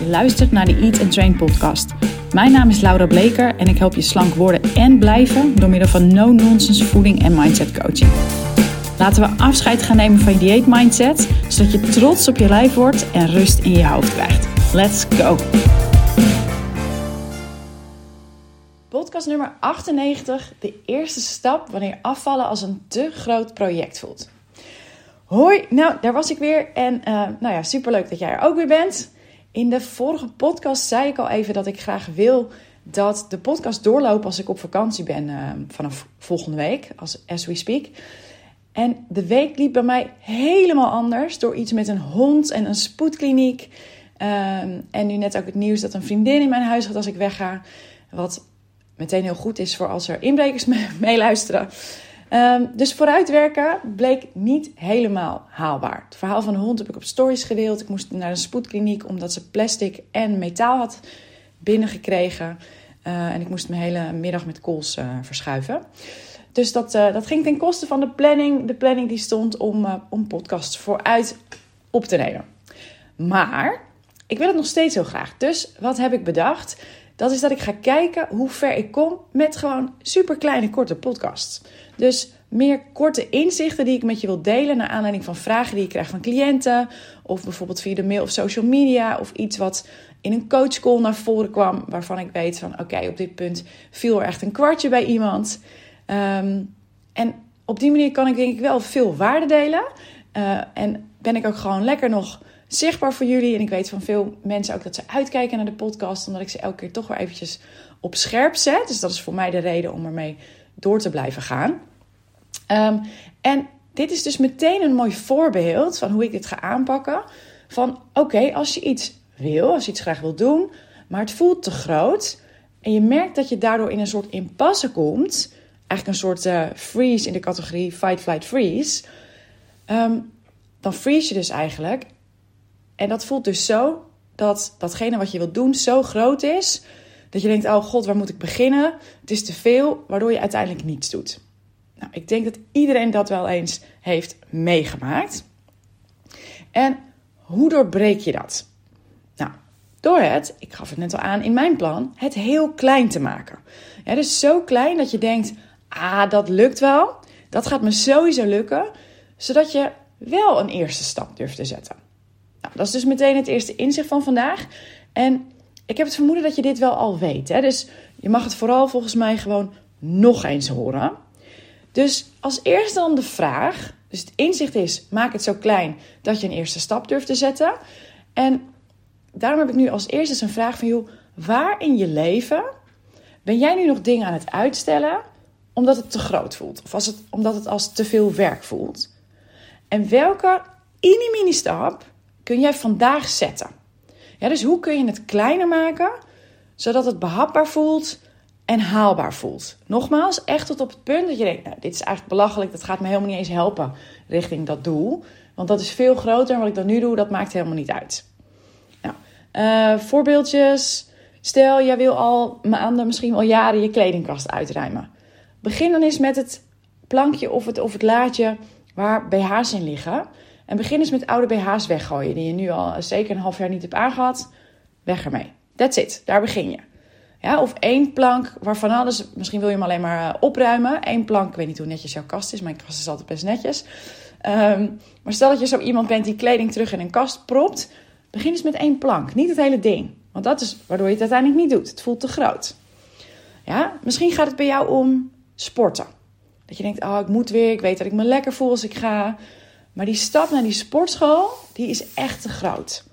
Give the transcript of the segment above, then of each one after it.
Je luistert naar de Eat and Train podcast. Mijn naam is Laura Bleker en ik help je slank worden en blijven door middel van no-nonsense voeding en mindset coaching. Laten we afscheid gaan nemen van je dieet mindset, zodat je trots op je lijf wordt en rust in je hoofd krijgt. Let's go! Podcast nummer 98. De eerste stap wanneer afvallen als een te groot project voelt. Hoi, nou daar was ik weer en uh, nou ja, superleuk dat jij er ook weer bent. In de vorige podcast zei ik al even dat ik graag wil dat de podcast doorloopt als ik op vakantie ben uh, vanaf volgende week, als as we speak. En de week liep bij mij helemaal anders door iets met een hond en een spoedkliniek. Um, en nu net ook het nieuws dat een vriendin in mijn huis gaat als ik wegga. Wat meteen heel goed is voor als er inbrekers meeluisteren. Um, dus vooruitwerken bleek niet helemaal haalbaar. Het verhaal van de hond heb ik op stories gedeeld. Ik moest naar een spoedkliniek omdat ze plastic en metaal had binnengekregen. Uh, en ik moest mijn hele middag met kools uh, verschuiven. Dus dat, uh, dat ging ten koste van de planning. De planning die stond om, om podcasts vooruit op te nemen. Maar ik wil het nog steeds heel graag. Dus wat heb ik bedacht? Dat is dat ik ga kijken hoe ver ik kom met gewoon super kleine korte podcasts. Dus meer korte inzichten die ik met je wil delen naar aanleiding van vragen die ik krijg van cliënten. Of bijvoorbeeld via de mail of social media. Of iets wat in een coachcall naar voren kwam. Waarvan ik weet van oké, op dit punt viel er echt een kwartje bij iemand. Um, en op die manier kan ik denk ik wel veel waarde delen. Uh, en ben ik ook gewoon lekker nog zichtbaar voor jullie. En ik weet van veel mensen ook dat ze uitkijken naar de podcast. Omdat ik ze elke keer toch weer eventjes op scherp zet. Dus dat is voor mij de reden om ermee door te blijven gaan. Um, en dit is dus meteen een mooi voorbeeld van hoe ik dit ga aanpakken. Van oké, als je iets wil, als je iets graag wil doen, maar het voelt te groot. En je merkt dat je daardoor in een soort impasse komt. Eigenlijk een soort uh, freeze in de categorie fight, flight, freeze. Um, dan freeze je dus eigenlijk. En dat voelt dus zo dat datgene wat je wilt doen zo groot is. Dat je denkt, oh god, waar moet ik beginnen? Het is te veel, waardoor je uiteindelijk niets doet. Nou, ik denk dat iedereen dat wel eens heeft meegemaakt. En hoe doorbreek je dat? Nou, door het, ik gaf het net al aan in mijn plan, het heel klein te maken. Ja, dus zo klein dat je denkt, ah, dat lukt wel. Dat gaat me sowieso lukken. Zodat je wel een eerste stap durft te zetten. Nou, dat is dus meteen het eerste inzicht van vandaag. En ik heb het vermoeden dat je dit wel al weet. Hè? Dus je mag het vooral volgens mij gewoon nog eens horen. Dus als eerste dan de vraag. Dus het inzicht is: maak het zo klein dat je een eerste stap durft te zetten. En daarom heb ik nu als eerste een vraag van jou: waar in je leven ben jij nu nog dingen aan het uitstellen omdat het te groot voelt? Of als het, omdat het als te veel werk voelt? En welke mini-mini stap kun jij vandaag zetten? Ja, dus hoe kun je het kleiner maken zodat het behapbaar voelt en haalbaar voelt? Nogmaals, echt tot op het punt dat je denkt: nou, dit is eigenlijk belachelijk, dat gaat me helemaal niet eens helpen richting dat doel. Want dat is veel groter en wat ik dan nu doe, dat maakt helemaal niet uit. Nou, uh, voorbeeldjes. Stel, jij wil al maanden, misschien wel jaren je kledingkast uitruimen. Begin dan eens met het plankje of het, of het laadje waar BH's in liggen. En begin eens met oude BH's weggooien die je nu al zeker een half jaar niet hebt aangehad. Weg ermee. That's it. Daar begin je. Ja, of één plank waarvan alles, misschien wil je hem alleen maar uh, opruimen. Eén plank, ik weet niet hoe netjes jouw kast is. Mijn kast is altijd best netjes. Um, maar stel dat je zo iemand bent die kleding terug in een kast propt. Begin eens met één plank, niet het hele ding. Want dat is waardoor je het uiteindelijk niet doet. Het voelt te groot. Ja, misschien gaat het bij jou om sporten. Dat je denkt, oh, ik moet weer, ik weet dat ik me lekker voel als ik ga. Maar die stap naar die sportschool, die is echt te groot.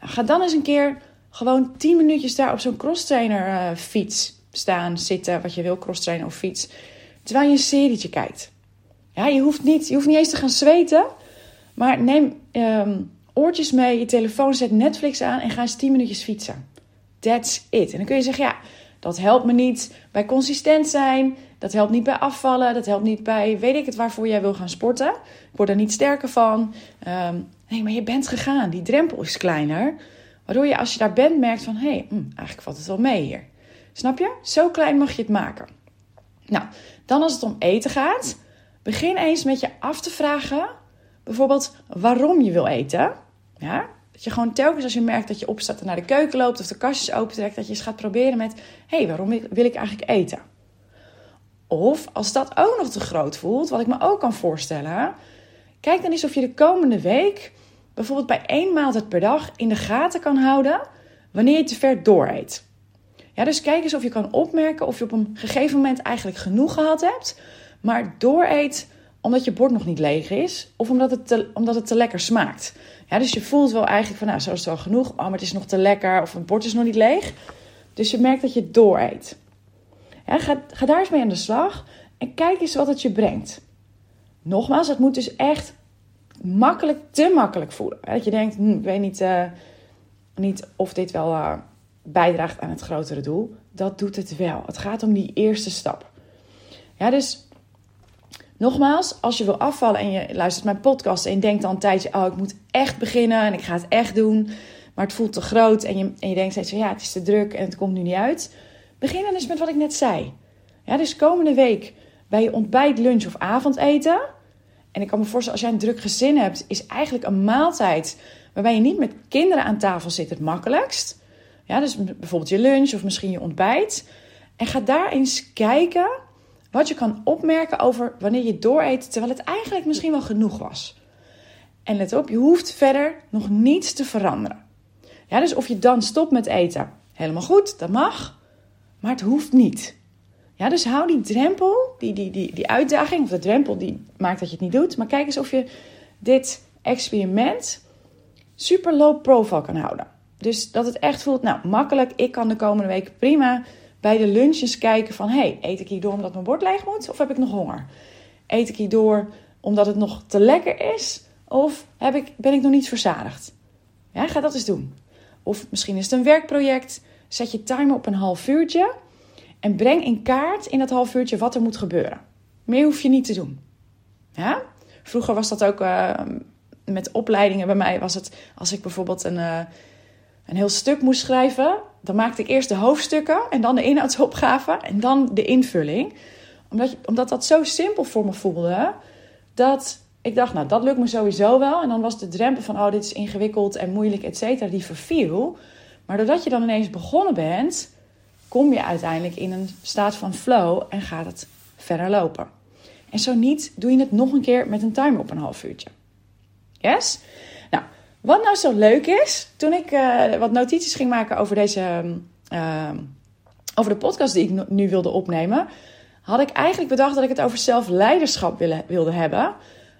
Nou, ga dan eens een keer gewoon 10 minuutjes daar op zo'n crosstrainer uh, fiets staan, zitten, wat je wil, crosstrainer of fiets. Terwijl je een serietje kijkt. Ja, je hoeft niet, je hoeft niet eens te gaan zweten. Maar neem um, oortjes mee, je telefoon, zet Netflix aan en ga eens 10 minuutjes fietsen. That's it. En dan kun je zeggen, ja, dat helpt me niet bij consistent zijn. Dat helpt niet bij afvallen. Dat helpt niet bij, weet ik het, waarvoor jij wil gaan sporten. Ik word er niet sterker van. Um, nee, maar je bent gegaan. Die drempel is kleiner. Waardoor je als je daar bent merkt van, hé, hey, mm, eigenlijk valt het wel mee hier. Snap je? Zo klein mag je het maken. Nou, dan als het om eten gaat, begin eens met je af te vragen, bijvoorbeeld waarom je wil eten. Ja, dat je gewoon telkens als je merkt dat je opstaat en naar de keuken loopt of de kastjes opentrekt, dat je eens gaat proberen met: hé, hey, waarom wil ik eigenlijk eten? Of als dat ook nog te groot voelt, wat ik me ook kan voorstellen, kijk dan eens of je de komende week bijvoorbeeld bij één maaltijd per dag in de gaten kan houden wanneer je te ver dooreet. Ja, dus kijk eens of je kan opmerken of je op een gegeven moment eigenlijk genoeg gehad hebt, maar dooreet omdat je bord nog niet leeg is of omdat het te, omdat het te lekker smaakt. Ja, dus je voelt wel eigenlijk van, nou, zo is het wel genoeg, oh, maar het is nog te lekker of het bord is nog niet leeg. Dus je merkt dat je dooreet. Ja, ga, ga daar eens mee aan de slag en kijk eens wat het je brengt. Nogmaals, het moet dus echt makkelijk, te makkelijk voelen. Dat je denkt, hm, ik weet niet, uh, niet of dit wel uh, bijdraagt aan het grotere doel. Dat doet het wel. Het gaat om die eerste stap. Ja, dus nogmaals, als je wil afvallen en je luistert mijn podcast en je denkt dan een tijdje, oh, ik moet echt beginnen en ik ga het echt doen, maar het voelt te groot en je, en je denkt steeds, ja, het is te druk en het komt nu niet uit. Begin dan eens met wat ik net zei. Ja, dus komende week bij je ontbijt, lunch of avondeten. En ik kan me voorstellen, als jij een druk gezin hebt, is eigenlijk een maaltijd waarbij je niet met kinderen aan tafel zit het makkelijkst. Ja, dus bijvoorbeeld je lunch of misschien je ontbijt. En ga daar eens kijken wat je kan opmerken over wanneer je dooreet, terwijl het eigenlijk misschien wel genoeg was. En let op, je hoeft verder nog niets te veranderen. Ja, dus of je dan stopt met eten, helemaal goed, dat mag. Maar het hoeft niet. Ja, dus hou die drempel, die, die, die, die uitdaging, of de drempel die maakt dat je het niet doet. Maar kijk eens of je dit experiment super low profile kan houden. Dus dat het echt voelt, nou makkelijk, ik kan de komende week prima bij de lunches kijken van... hey, eet ik hierdoor omdat mijn bord leeg moet of heb ik nog honger? Eet ik hierdoor omdat het nog te lekker is of heb ik, ben ik nog niet verzadigd? Ja, ga dat eens doen. Of misschien is het een werkproject. Zet je timer op een half uurtje en breng in kaart in dat half uurtje wat er moet gebeuren. Meer hoef je niet te doen. Ja? Vroeger was dat ook uh, met opleidingen bij mij. Was het als ik bijvoorbeeld een, uh, een heel stuk moest schrijven. Dan maakte ik eerst de hoofdstukken en dan de inhoudsopgave en dan de invulling. Omdat, omdat dat zo simpel voor me voelde. Dat ik dacht, nou dat lukt me sowieso wel. En dan was de drempel van, oh dit is ingewikkeld en moeilijk, et cetera, die verviel. Maar doordat je dan ineens begonnen bent, kom je uiteindelijk in een staat van flow en gaat het verder lopen. En zo niet, doe je het nog een keer met een timer op een half uurtje. Yes? Nou, wat nou zo leuk is, toen ik uh, wat notities ging maken over deze, uh, over de podcast die ik nu wilde opnemen, had ik eigenlijk bedacht dat ik het over zelfleiderschap wilde, wilde hebben.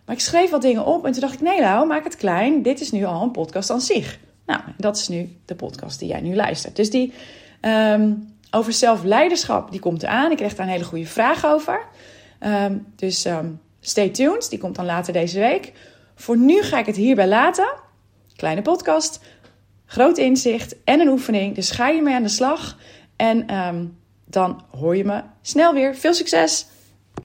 Maar ik schreef wat dingen op en toen dacht ik, nee nou, maak het klein. Dit is nu al een podcast aan zich. Nou, dat is nu de podcast die jij nu luistert. Dus die um, over zelfleiderschap, die komt eraan. Ik kreeg daar een hele goede vraag over. Um, dus um, stay tuned, die komt dan later deze week. Voor nu ga ik het hierbij laten. Kleine podcast, groot inzicht en een oefening. Dus ga je mee aan de slag. En um, dan hoor je me snel weer. Veel succes!